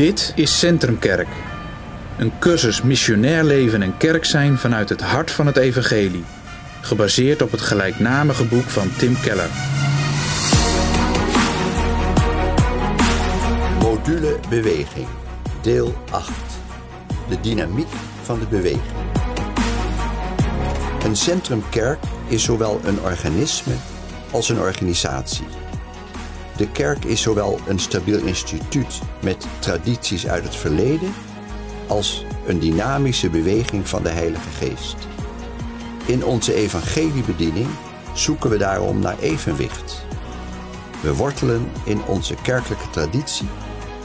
Dit is Centrumkerk. Een cursus missionair leven en kerk zijn vanuit het hart van het evangelie. Gebaseerd op het gelijknamige boek van Tim Keller. Module Beweging, deel 8. De dynamiek van de beweging. Een centrumkerk is zowel een organisme als een organisatie. De kerk is zowel een stabiel instituut met tradities uit het verleden als een dynamische beweging van de Heilige Geest. In onze evangeliebediening zoeken we daarom naar evenwicht. We wortelen in onze kerkelijke traditie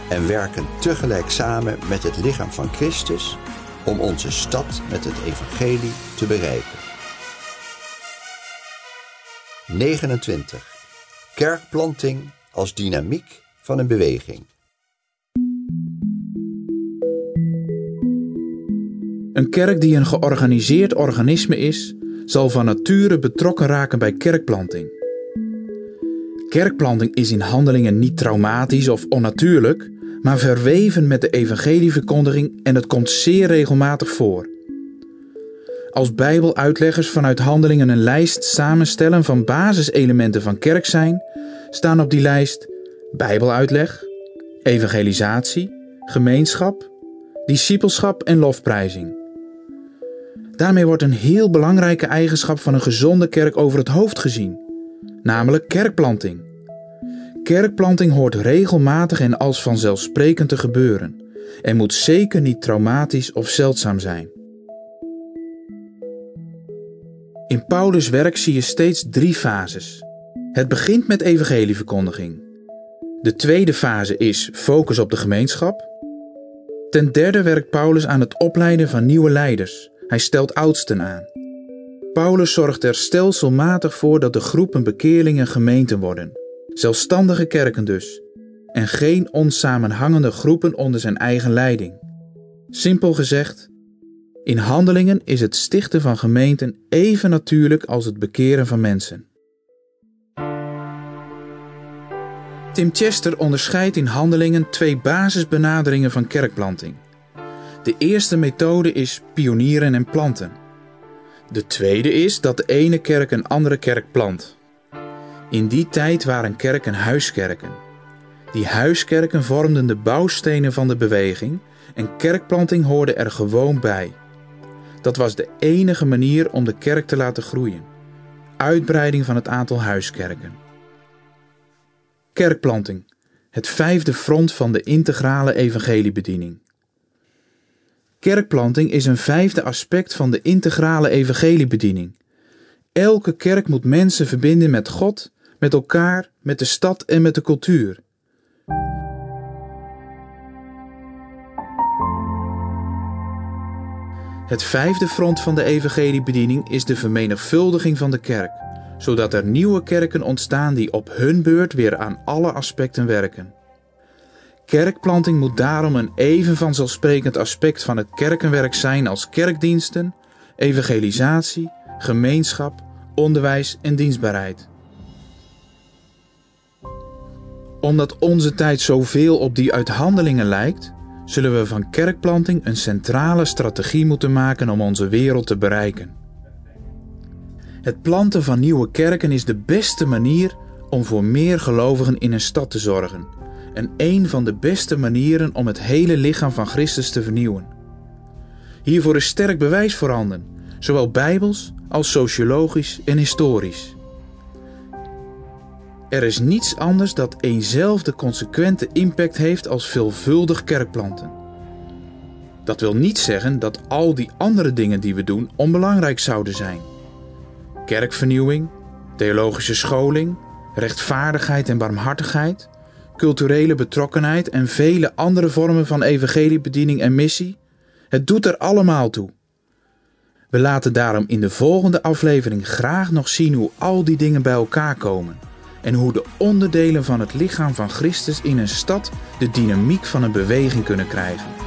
en werken tegelijk samen met het lichaam van Christus om onze stad met het evangelie te bereiken. 29. Kerkplanting als dynamiek van een beweging. Een kerk die een georganiseerd organisme is, zal van nature betrokken raken bij kerkplanting. Kerkplanting is in handelingen niet traumatisch of onnatuurlijk, maar verweven met de evangelieverkondiging en het komt zeer regelmatig voor. Als Bijbeluitleggers vanuit handelingen een lijst samenstellen van basiselementen van kerk zijn, staan op die lijst Bijbeluitleg, evangelisatie, gemeenschap, discipelschap en lofprijzing. Daarmee wordt een heel belangrijke eigenschap van een gezonde kerk over het hoofd gezien, namelijk kerkplanting. Kerkplanting hoort regelmatig en als vanzelfsprekend te gebeuren en moet zeker niet traumatisch of zeldzaam zijn. In Paulus' werk zie je steeds drie fases. Het begint met evangelieverkondiging. De tweede fase is focus op de gemeenschap. Ten derde werkt Paulus aan het opleiden van nieuwe leiders. Hij stelt oudsten aan. Paulus zorgt er stelselmatig voor dat de groepen bekeerlingen gemeenten worden. Zelfstandige kerken dus. En geen onsamenhangende groepen onder zijn eigen leiding. Simpel gezegd, in handelingen is het stichten van gemeenten even natuurlijk als het bekeren van mensen. Tim Chester onderscheidt in handelingen twee basisbenaderingen van kerkplanting. De eerste methode is pionieren en planten. De tweede is dat de ene kerk een andere kerk plant. In die tijd waren kerken huiskerken. Die huiskerken vormden de bouwstenen van de beweging en kerkplanting hoorde er gewoon bij. Dat was de enige manier om de kerk te laten groeien. Uitbreiding van het aantal huiskerken. Kerkplanting, het vijfde front van de integrale evangeliebediening. Kerkplanting is een vijfde aspect van de integrale evangeliebediening. Elke kerk moet mensen verbinden met God, met elkaar, met de stad en met de cultuur. Het vijfde front van de evangeliebediening is de vermenigvuldiging van de kerk, zodat er nieuwe kerken ontstaan die op hun beurt weer aan alle aspecten werken. Kerkplanting moet daarom een even vanzelfsprekend aspect van het kerkenwerk zijn als kerkdiensten, evangelisatie, gemeenschap, onderwijs en dienstbaarheid. Omdat onze tijd zoveel op die uithandelingen lijkt, zullen we van kerkplanting een centrale strategie moeten maken om onze wereld te bereiken. Het planten van nieuwe kerken is de beste manier om voor meer gelovigen in een stad te zorgen en een van de beste manieren om het hele lichaam van Christus te vernieuwen. Hiervoor is sterk bewijs voorhanden, zowel bijbels als sociologisch en historisch. Er is niets anders dat eenzelfde consequente impact heeft als veelvuldig kerkplanten. Dat wil niet zeggen dat al die andere dingen die we doen onbelangrijk zouden zijn. Kerkvernieuwing, theologische scholing, rechtvaardigheid en barmhartigheid, culturele betrokkenheid en vele andere vormen van evangeliebediening en missie, het doet er allemaal toe. We laten daarom in de volgende aflevering graag nog zien hoe al die dingen bij elkaar komen en hoe de onderdelen van het lichaam van Christus in een stad de dynamiek van een beweging kunnen krijgen.